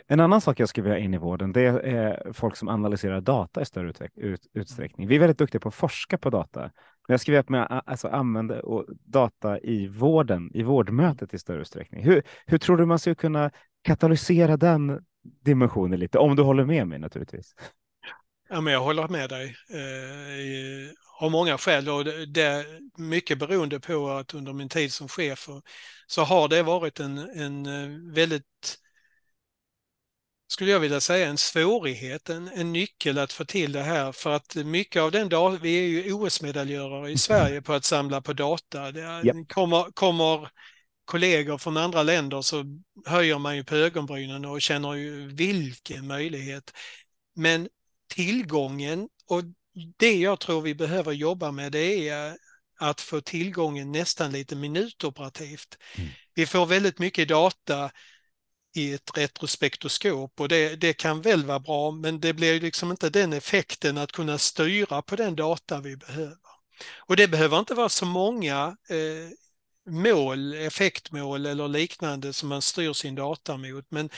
En annan sak jag skulle vilja in i vården, det är folk som analyserar data i större ut, utsträckning. Vi är väldigt duktiga på att forska på data, men jag skulle vilja alltså, använda data i vården, i vårdmötet i större utsträckning. Hur, hur tror du man skulle kunna katalysera den dimensionen lite? Om du håller med mig naturligtvis. Ja, men jag håller med dig eh, av många skäl och det, mycket beroende på att under min tid som chef så har det varit en, en eh, väldigt skulle jag vilja säga, en svårighet, en, en nyckel att få till det här för att mycket av den data, vi är ju OS-medaljörer i Sverige på att samla på data. Det yep. kommer, kommer kollegor från andra länder så höjer man ju på ögonbrynen och känner ju vilken möjlighet. Men tillgången och det jag tror vi behöver jobba med det är att få tillgången nästan lite minutoperativt. Mm. Vi får väldigt mycket data i ett retrospektoskop och det, det kan väl vara bra men det blir liksom inte den effekten att kunna styra på den data vi behöver. Och det behöver inte vara så många eh, mål, effektmål eller liknande som man styr sin data mot men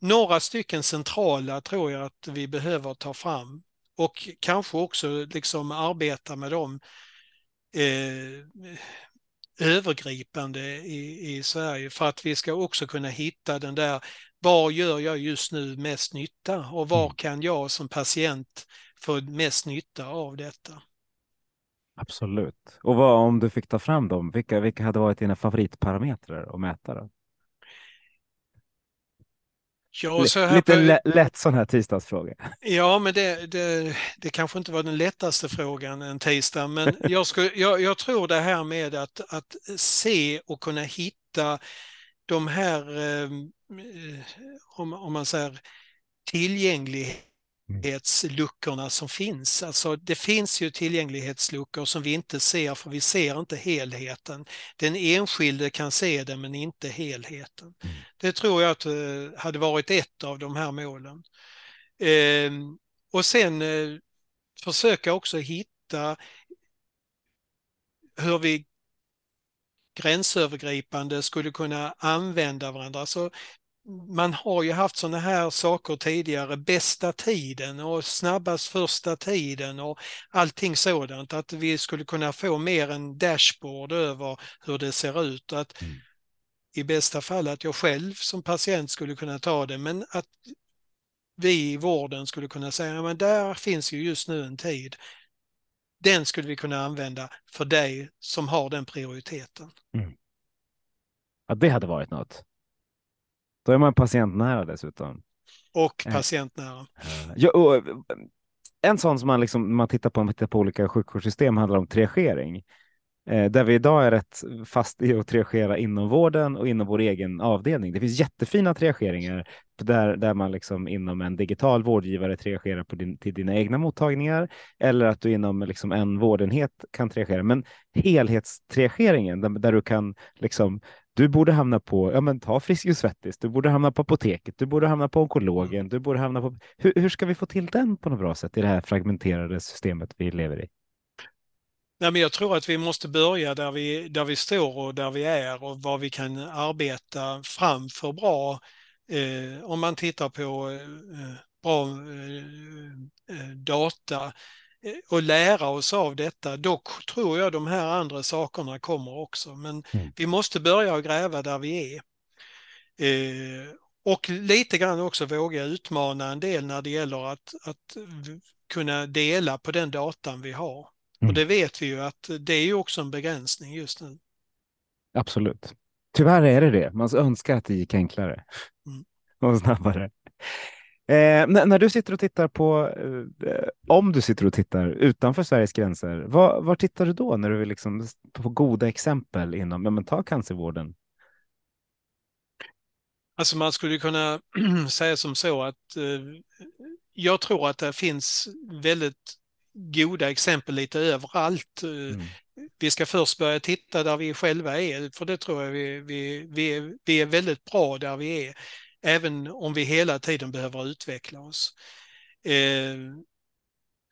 några stycken centrala tror jag att vi behöver ta fram och kanske också liksom arbeta med dem eh, övergripande i, i Sverige för att vi ska också kunna hitta den där, var gör jag just nu mest nytta och var mm. kan jag som patient få mest nytta av detta? Absolut. Och vad, om du fick ta fram dem, vilka, vilka hade varit dina favoritparametrar att mäta? Då? Ja, så här Lite lätt sån här tisdagsfråga. Ja, men det, det, det kanske inte var den lättaste frågan en tisdag, men jag, skulle, jag, jag tror det här med att, att se och kunna hitta de här, eh, om, om man säger tillgänglighet tillgänglighetsluckorna som finns. Alltså det finns ju tillgänglighetsluckor som vi inte ser för vi ser inte helheten. Den enskilde kan se det men inte helheten. Mm. Det tror jag att eh, hade varit ett av de här målen. Eh, och sen eh, försöka också hitta hur vi gränsövergripande skulle kunna använda varandra. Alltså, man har ju haft sådana här saker tidigare, bästa tiden och snabbast första tiden och allting sådant, att vi skulle kunna få mer en dashboard över hur det ser ut. Att mm. I bästa fall att jag själv som patient skulle kunna ta det, men att vi i vården skulle kunna säga, men där finns ju just nu en tid. Den skulle vi kunna använda för dig som har den prioriteten. Mm. Ja, det hade varit något. Då är man patientnära dessutom. Och eh, patientnära. Ja, och eh, en sån som man, liksom, man tittar på, man tittar på olika sjukvårdssystem handlar om triagering. Eh, där vi idag är rätt fast i att triagera inom vården och inom vår egen avdelning. Det finns jättefina triageringar där, där man liksom inom en digital vårdgivare triagerar på din, till dina egna mottagningar eller att du inom liksom en vårdenhet kan triagera. Men helhetstriageringen där, där du kan liksom du borde hamna på, ja men ta Friskis Svettis, du borde hamna på apoteket, du borde hamna på onkologen, du borde hamna på... Hur, hur ska vi få till den på något bra sätt i det här fragmenterade systemet vi lever i? Nej, men jag tror att vi måste börja där vi, där vi står och där vi är och vad vi kan arbeta fram för bra. Eh, om man tittar på eh, bra eh, eh data och lära oss av detta, då tror jag de här andra sakerna kommer också. Men mm. vi måste börja gräva där vi är. Eh, och lite grann också våga utmana en del när det gäller att, att kunna dela på den datan vi har. Mm. Och det vet vi ju att det är ju också en begränsning just nu. Absolut. Tyvärr är det det. Man önskar att det gick enklare mm. och snabbare. Eh, när, du sitter och tittar på, eh, om du sitter och tittar utanför Sveriges gränser, vad, var tittar du då när du vill liksom på goda exempel inom, men ta cancervården? Alltså man skulle kunna säga som så att eh, jag tror att det finns väldigt goda exempel lite överallt. Eh, mm. Vi ska först börja titta där vi själva är, för det tror jag vi, vi, vi, är, vi är väldigt bra där vi är, även om vi hela tiden behöver utveckla oss. Eh,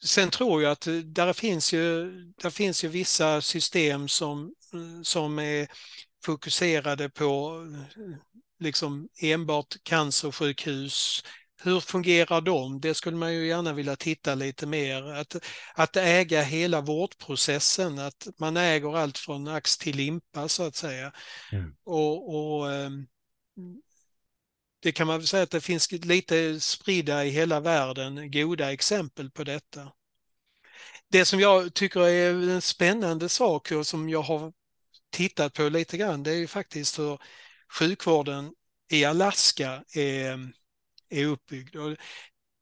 sen tror jag att där finns ju, där finns ju vissa system som, som är fokuserade på liksom enbart cancersjukhus, hur fungerar de? Det skulle man ju gärna vilja titta lite mer. Att, att äga hela vårdprocessen, att man äger allt från ax till limpa så att säga. Mm. Och, och, ehm, Det kan man säga att det finns lite spridda i hela världen goda exempel på detta. Det som jag tycker är en spännande sak och som jag har tittat på lite grann, det är ju faktiskt hur sjukvården i Alaska är är uppbyggd. Och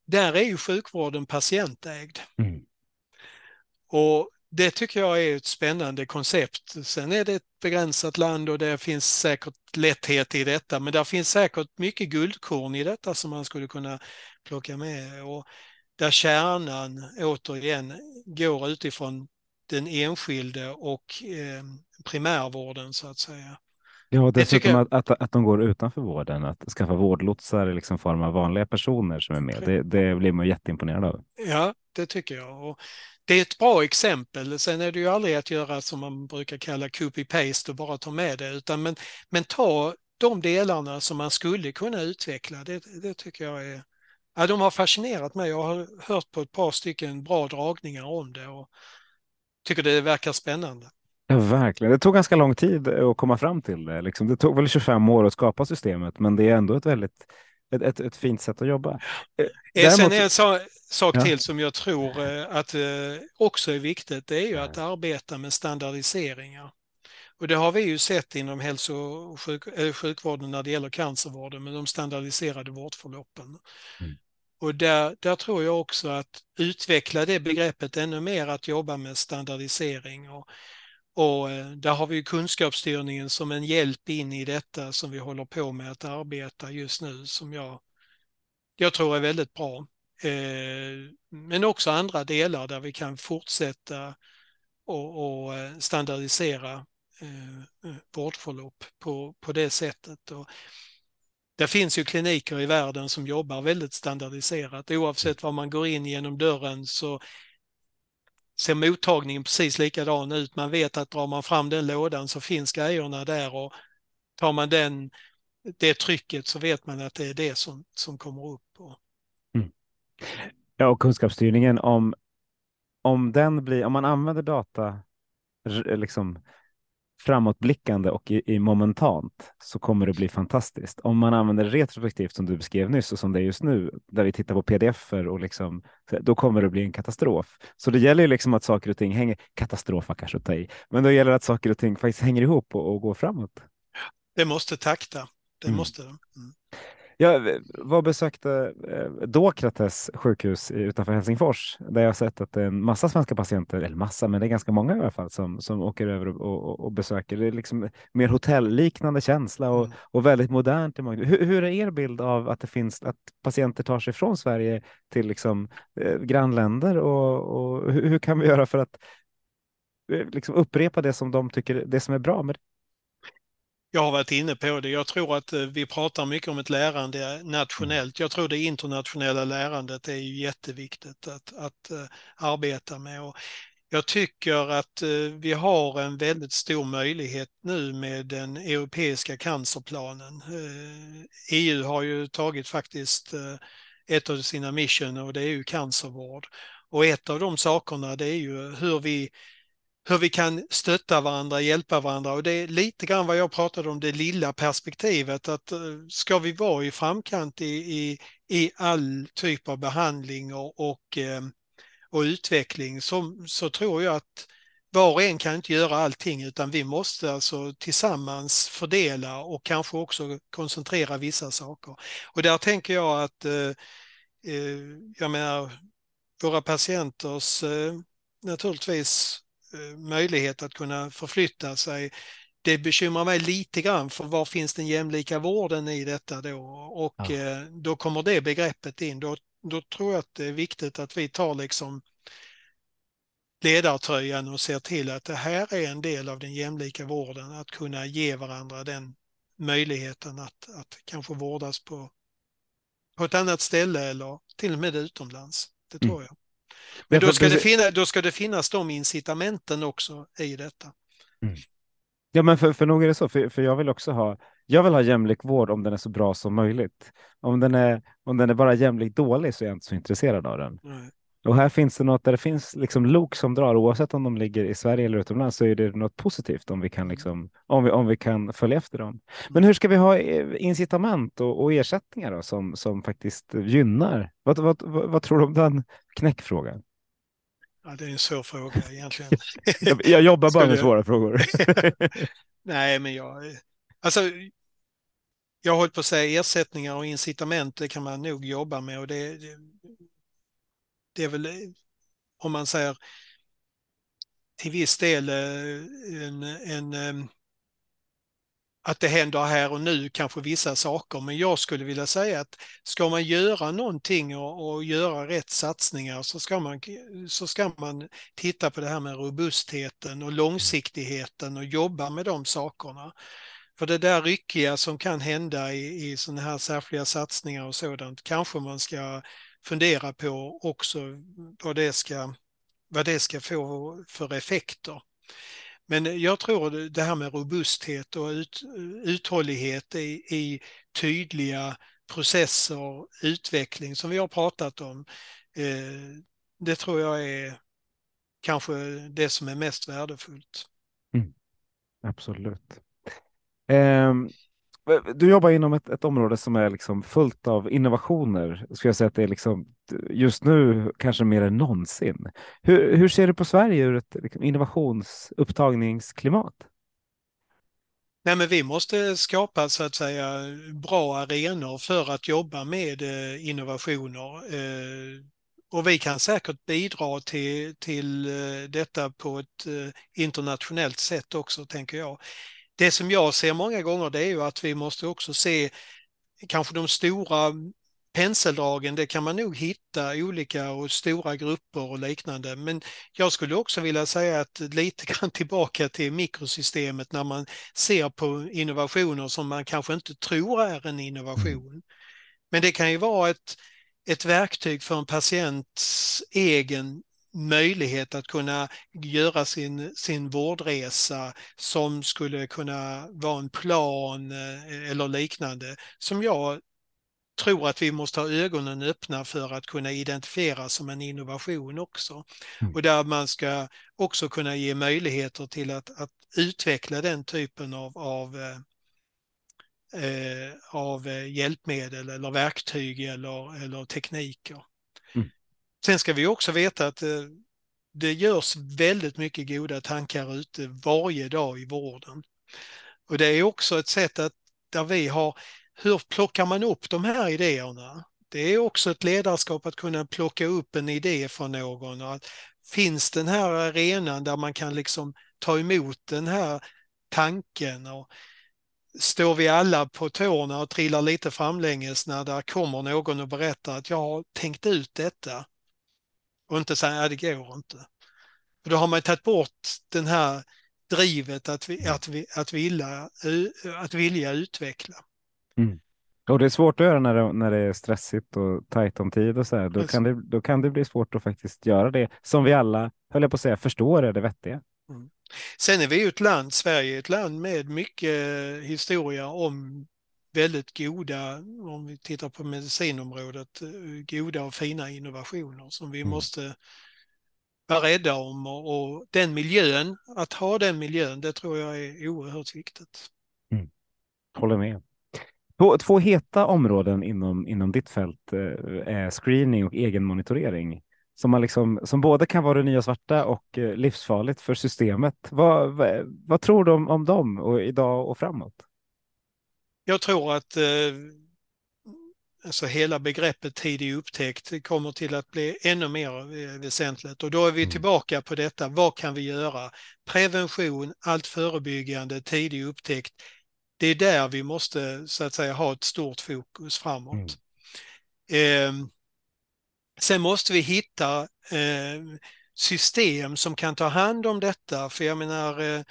där är ju sjukvården patientägd. Mm. Och det tycker jag är ett spännande koncept. Sen är det ett begränsat land och det finns säkert lätthet i detta, men det finns säkert mycket guldkorn i detta som man skulle kunna plocka med. Och där kärnan återigen går utifrån den enskilde och eh, primärvården så att säga. Ja, dessutom jag... att, att, att de går utanför vården, att skaffa vårdlotsar i liksom form av vanliga personer som är med. Det, det blir man jätteimponerad av. Ja, det tycker jag. Och det är ett bra exempel. Sen är det ju aldrig att göra som man brukar kalla copy-paste och bara ta med det, utan men, men ta de delarna som man skulle kunna utveckla. Det, det tycker jag är... Ja, de har fascinerat mig. Jag har hört på ett par stycken bra dragningar om det och tycker det verkar spännande. Ja, verkligen. Det tog ganska lång tid att komma fram till det. Liksom. Det tog väl 25 år att skapa systemet, men det är ändå ett väldigt ett, ett, ett fint sätt att jobba. Eh, Däremot... Sen en sak, sak ja. till som jag tror eh, att eh, också är viktigt, det är ju att arbeta med standardiseringar. Och det har vi ju sett inom hälso och sjuk, sjukvården när det gäller cancervården med de standardiserade vårdförloppen. Mm. Och där, där tror jag också att utveckla det begreppet ännu mer, att jobba med standardisering och och eh, där har vi kunskapsstyrningen som en hjälp in i detta som vi håller på med att arbeta just nu som jag, jag tror är väldigt bra. Eh, men också andra delar där vi kan fortsätta och, och eh, standardisera vårdförlopp på, på det sättet. Och det finns ju kliniker i världen som jobbar väldigt standardiserat. Oavsett var man går in genom dörren så ser mottagningen precis likadan ut. Man vet att drar man fram den lådan så finns grejerna där och tar man den, det trycket så vet man att det är det som, som kommer upp. Mm. Ja, och kunskapsstyrningen om, om den blir, om man använder data liksom framåtblickande och i, i, momentant så kommer det bli fantastiskt. Om man använder retrospektivt som du beskrev nyss och som det är just nu, där vi tittar på pdf och liksom, då kommer det bli en katastrof. Så det gäller ju liksom att saker och ting hänger, katastrof kanske att ta i, men då gäller det att saker och ting faktiskt hänger ihop och, och går framåt. Det måste takta, det mm. måste. Mm. Jag var besökte eh, Dokrates sjukhus utanför Helsingfors där jag sett att det är en massa svenska patienter, eller massa, men det är ganska många i alla fall som, som åker över och, och, och besöker. Det är liksom mer hotellliknande känsla och, mm. och väldigt modernt. Hur, hur, är er bild av att det finns att patienter tar sig från Sverige till liksom, eh, grannländer och, och hur, hur, kan vi göra för att eh, liksom upprepa det som de tycker det som är bra med det? Jag har varit inne på det. Jag tror att eh, vi pratar mycket om ett lärande nationellt. Jag tror det internationella lärandet är ju jätteviktigt att, att uh, arbeta med. Och jag tycker att vi har en väldigt stor möjlighet nu med den europeiska cancerplanen. EU har ju tagit faktiskt ett av sina mission och det är ju cancervård. Och ett av de sakerna det är ju hur vi, hur vi kan stötta varandra, hjälpa varandra och det är lite grann vad jag pratade om, det lilla perspektivet att eh, ska vi vara i framkant i, i, i all typ av behandling och, och, eh, och utveckling så, så tror jag att var och en kan inte göra allting utan vi måste alltså tillsammans fördela och kanske också koncentrera vissa saker. Och där tänker jag att eh, eh jag menar våra patienters eh, naturligtvis möjlighet att kunna förflytta sig. Det bekymrar mig lite grann för var finns den jämlika vården i detta då? Och ja. Eh, då kommer det begreppet in. Då, då tror jag att det är viktigt att vi tar liksom ledartröjan och ser till att det här är en del av den jämlika vården, att kunna ge varandra den möjligheten att, att kanske vårdas på, på ett annat ställe eller till och med utomlands. Det tror mm. Men då ska, det finna, då ska det finnas de incitamenten också i detta. Mm. Ja, men för, för nog är det så, för, för jag vill också ha, jag vill ha jämlik vård om den är så bra som möjligt. Om den är, om den är bara jämlik dålig så är jag inte så intresserad av den. Nej. Och här finns det något där det finns liksom lok som drar, oavsett om de ligger i Sverige eller utomlands, så är det något positivt om vi kan, liksom, om vi, om vi kan följa efter dem. Men hur ska vi ha eh, incitament och, och ersättningar då, som, som faktiskt gynnar? Vad, vad, vad, vad tror du om den knäckfrågan? Ja, det är en svår fråga egentligen. jag, jag jobbar bara med svåra frågor. Nej, men jag... Alltså, jag har hållit på att säga ersättningar och incitament, det kan man nog jobba med och det, det det är väl, om man säger till viss del eh, en, en, eh, att det händer här och nu kanske vissa saker. Men jag skulle vilja säga att ska man göra någonting och, och göra rätt satsningar så ska, man, så ska man titta på det här med robustheten och långsiktigheten och jobba med de sakerna. För det där ryckiga som kan hända i, i sådana här särskilda satsningar och sådant kanske man ska fundera på också vad det ska, vad det ska få för effekter. Men eh, jag tror det här med robusthet och ut, uthållighet i, i tydliga processer, utveckling som vi har pratat om. Eh, det tror jag är kanske det som är mest värdefullt. Mm. Absolut. Um, du jobbar inom ett, ett, område som är liksom fullt av innovationer. Skulle jag säga att det är liksom just nu kanske mer än någonsin. Hur, hur ser du på Sverige ur ett liksom, innovationsupptagningsklimat? Nej, men vi måste skapa så att säga bra arenor för att jobba med eh, innovationer. Eh, och vi kan säkert bidra till, till eh, detta på ett eh, internationellt sätt också, tänker jag det som jag ser många gånger det är ju att vi måste också se kanske de stora penseldragen, det kan man nog hitta olika och stora grupper och liknande. Men jag skulle också vilja säga att lite grann tillbaka till mikrosystemet när man ser på innovationer som man kanske inte tror är en innovation. Mm. Men det kan ju vara ett, ett verktyg för en patients egen möjlighet att kunna göra sin, sin vårdresa som skulle kunna vara en plan eh, eller liknande som jag tror att vi måste ha ögonen öppna för att kunna identifiera som en innovation också. Mm. Och där man ska också kunna ge möjligheter till att, att utveckla den typen av, av eh, eh av hjälpmedel eller verktyg eller, eller tekniker. Sen ska vi också veta att eh, det görs väldigt mycket goda tankar ute varje dag i vården. Och det är också ett sätt att där vi har, hur plockar man upp de här idéerna? Det är också ett ledarskap att kunna plocka upp en idé från någon och att finns den här arenan där man kan liksom ta emot den här tanken och står vi alla på tårna och trillar lite framlänges när där kommer någon och berättar att jag har tänkt ut detta och inte säga att det går inte. För då har man tagit bort den här drivet att, vi, att, vi, att, vilja, att vilja utveckla. Mm. Och det är svårt att göra när det, när det är stressigt och tajt om tid och så här. Då, kan det, då kan det bli svårt att faktiskt göra det som vi alla, höll jag på att säga, förstår är det vettiga. Sen är vi ju ett land, Sverige är ett land med mycket historia om väldigt goda, om vi tittar på medicinområdet, eh, goda och fina innovationer som vi Mm. måste vara rädda om och, och den miljön, att ha den miljön, det tror jag är oerhört viktigt. Håller med. Två, två heta områden inom, inom ditt fält eh, är screening och egenmonitorering. Som, man liksom, som både kan vara det nya svarta och eh, livsfarligt för systemet. Vad, vad, vad tror du om, om dem och idag och framåt? Jag tror att eh, alltså hela begreppet tidig upptäckt kommer till att bli ännu mer eh, väsentligt och då är vi Mm. tillbaka på detta. Vad kan vi göra? Prevention, allt förebyggande, tidig upptäckt. Det är där vi måste så att säga ha ett stort fokus framåt. Eh, sen måste vi hitta eh, system som kan ta hand om detta för jag menar eh,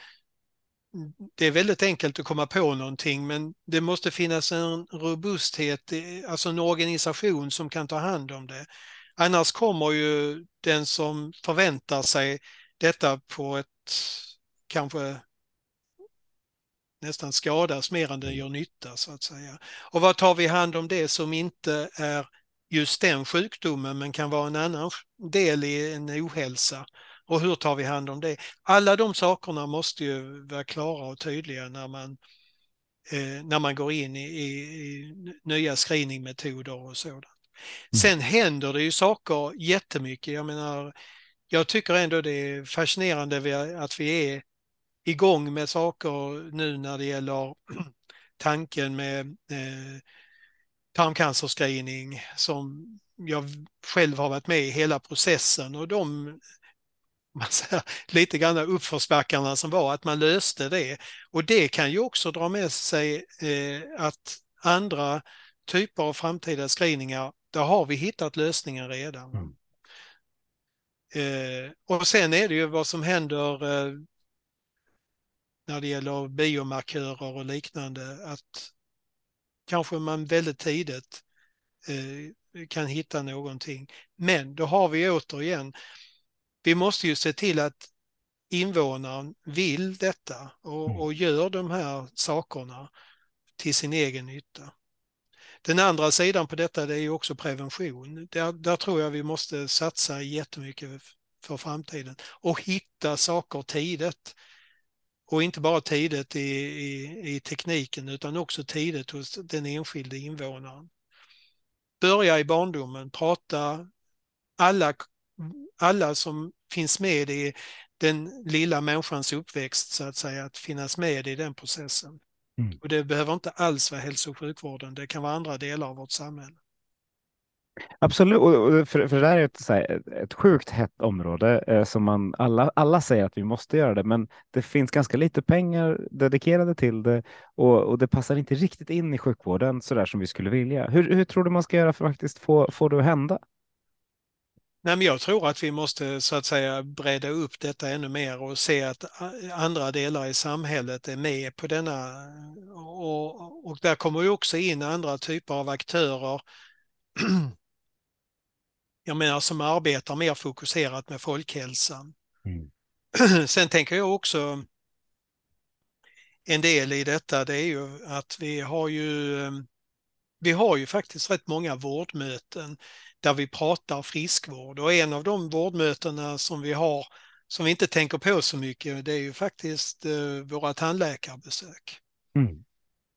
det är väldigt enkelt att komma på någonting men det måste finnas en robusthet, alltså en organisation som kan ta hand om det. Annars kommer ju den som förväntar sig detta på ett kanske nästan skadas mer än det gör nytta så att säga. Och vad tar vi hand om det som inte är just den sjukdomen men kan vara en annan del i en ohälsa? Och hur tar vi hand om det? Alla de sakerna måste ju vara klara och tydliga när man, eh, när man går in i, i, i nya screeningmetoder och sådant. Sen händer det ju saker jättemycket. Jag menar, jag tycker ändå det är fascinerande att vi är igång med saker nu när det gäller tanken med eh, tarmcancerscreening som jag själv har varit med i hela processen och de man säger, lite grann uppförsbackarna som var att man löste det. Och det kan ju också dra med sig eh, att andra typer av framtida screeningar, där har vi hittat lösningen redan. Mm. Eh, och sen är det ju vad som händer eh, när det gäller biomarkörer och liknande, att kanske man väldigt tidigt eh, kan hitta någonting. Men då har vi återigen, vi måste ju se till att invånaren vill detta och, Mm. och gör de här sakerna till sin egen nytta. Den andra sidan på detta det är ju också prevention. Där, där tror jag vi måste satsa jättemycket för framtiden och hitta saker tidigt. Och inte bara tidigt i, i, i tekniken utan också tidigt hos den enskilde invånaren. Börja i barndomen, prata alla, alla som finns med i den lilla människans uppväxt så att säga, att finnas med i den processen. Mm. Och det behöver inte alls vara hälso och sjukvården, det kan vara andra delar av vårt samhälle. Absolut, och- för, för det där är ett, så här, ett sjukt hett område eh, som man alla, alla säger att vi måste göra det, men det finns ganska lite pengar dedikerade till det och, och det passar inte riktigt in i sjukvården så där som vi skulle vilja. Hur, hur tror du man ska göra för att faktiskt få, få det att hända? Nej, men jag tror att vi måste så att säga bredda upp detta ännu mer och se att andra delar i samhället är med på denna och, och där kommer ju också in andra typer av aktörer jag menar som arbetar mer fokuserat med folkhälsan. Sen tänker jag också en del i detta det är ju att vi har ju vi har ju faktiskt rätt många vårdmöten där vi pratar friskvård och en av de vårdmötena som vi har som vi inte tänker på så mycket det är ju faktiskt eh, våra tandläkarbesök. Mm.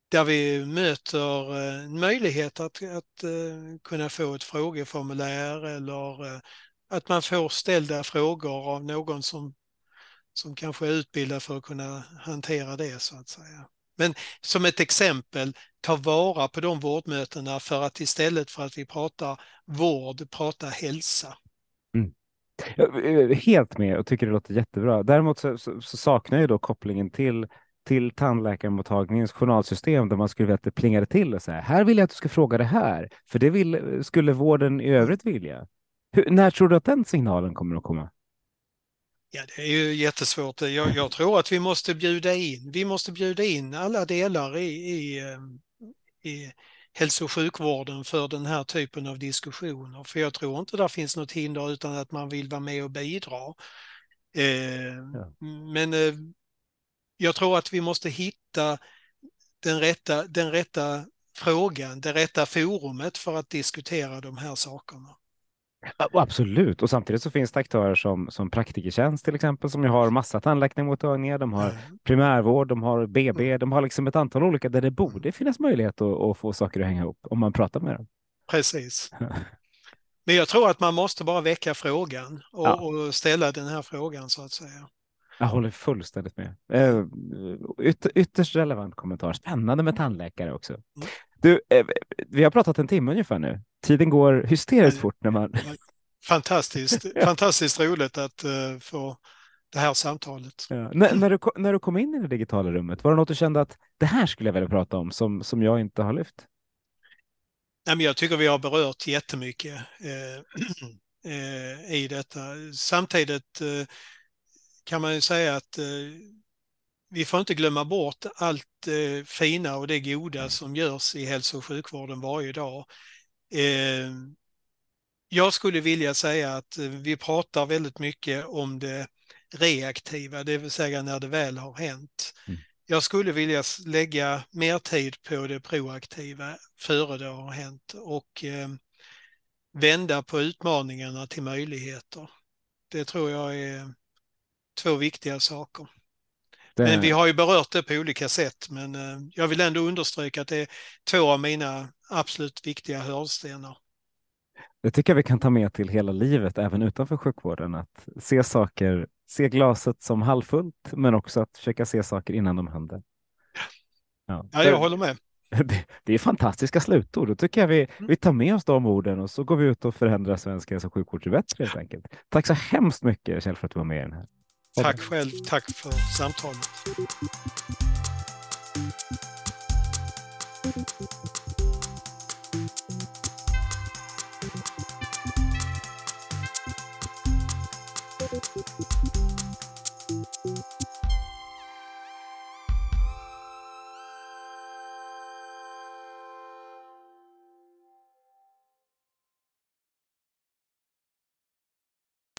Där vi möter eh, en möjlighet att, att eh, kunna få ett frågeformulär eller att man får ställda frågor av någon som, som kanske är utbildad för att kunna hantera det så att säga. Men som ett exempel, ta vara på de vårdmötena för att istället för att vi pratar vård, prata hälsa. Mm. Helt med och tycker det låter jättebra. Däremot så, så, så saknar jag då kopplingen till till tandläkarmottagningens journalsystem där man skulle vilja att det plingade till och så här. Här vill jag att du ska fråga det här, för det vill, skulle vården i övrigt vilja. Hur, när tror du att den signalen kommer att komma? Ja, det är ju jättesvårt. Jag, jag tror att vi måste bjuda in. Vi måste bjuda in alla delar i, i, eh, i, hälso och sjukvården för den här typen av diskussioner. För jag tror inte det finns något hinder utan att man vill vara med och bidra. Eh, ja. Men eh, jag tror att vi måste hitta den rätta, den rätta frågan, det rätta forumet för att diskutera de här sakerna. Absolut, och samtidigt så finns det aktörer som, som Praktikertjänst till exempel som ju har massa tandläkarmottagningar, de har mm. primärvård, de har BB, mm. de har liksom ett antal olika där det borde finnas möjlighet att, att få saker att hänga ihop om man pratar med dem. Precis. Men jag tror att man måste bara väcka frågan och, ja. och ställa den här frågan så att säga. Jag håller fullständigt med. Eh, yt ytterst relevant kommentar. Spännande med tandläkare också. Mm. Du, eh, vi har pratat en timme ungefär nu. Tiden går hysteriskt fort när man... Fantastiskt, fantastiskt roligt att uh, få det här samtalet. Ja. När, när, du, när du kom in i det digitala rummet, var det något du kände att det här skulle jag vilja prata om som, som jag inte har lyft? Nej, men jag tycker vi har berört jättemycket eh, eh, i detta. Samtidigt eh, kan man ju säga att eh, vi får inte glömma bort allt eh, fina och det goda mm. som görs i hälso och sjukvården varje dag. Eh, jag skulle vilja säga att eh, vi pratar väldigt mycket om det reaktiva, det vill säga när det väl har hänt. Mm. Jag skulle vilja lägga mer tid på det proaktiva före det har hänt och eh, vända på utmaningarna till möjligheter. Det tror jag är två viktiga saker. Det... Men vi har ju berört det på olika sätt, men eh, jag vill ändå understryka att det är två av mina absolut viktiga hörnstenar. Det tycker jag vi kan ta med till hela livet, även utanför sjukvården, att se saker, se glaset som halvfullt, men också att försöka se saker innan de händer. Ja, ja jag håller med. Det, det är fantastiska slutord. Då tycker jag vi, mm. vi tar med oss de orden och så går vi ut och förändrar svensk hälso och sjukvård till bättre helt enkelt. Tack så hemskt mycket Kjell för att du var med i den här. Tack själv, tack för samtalet.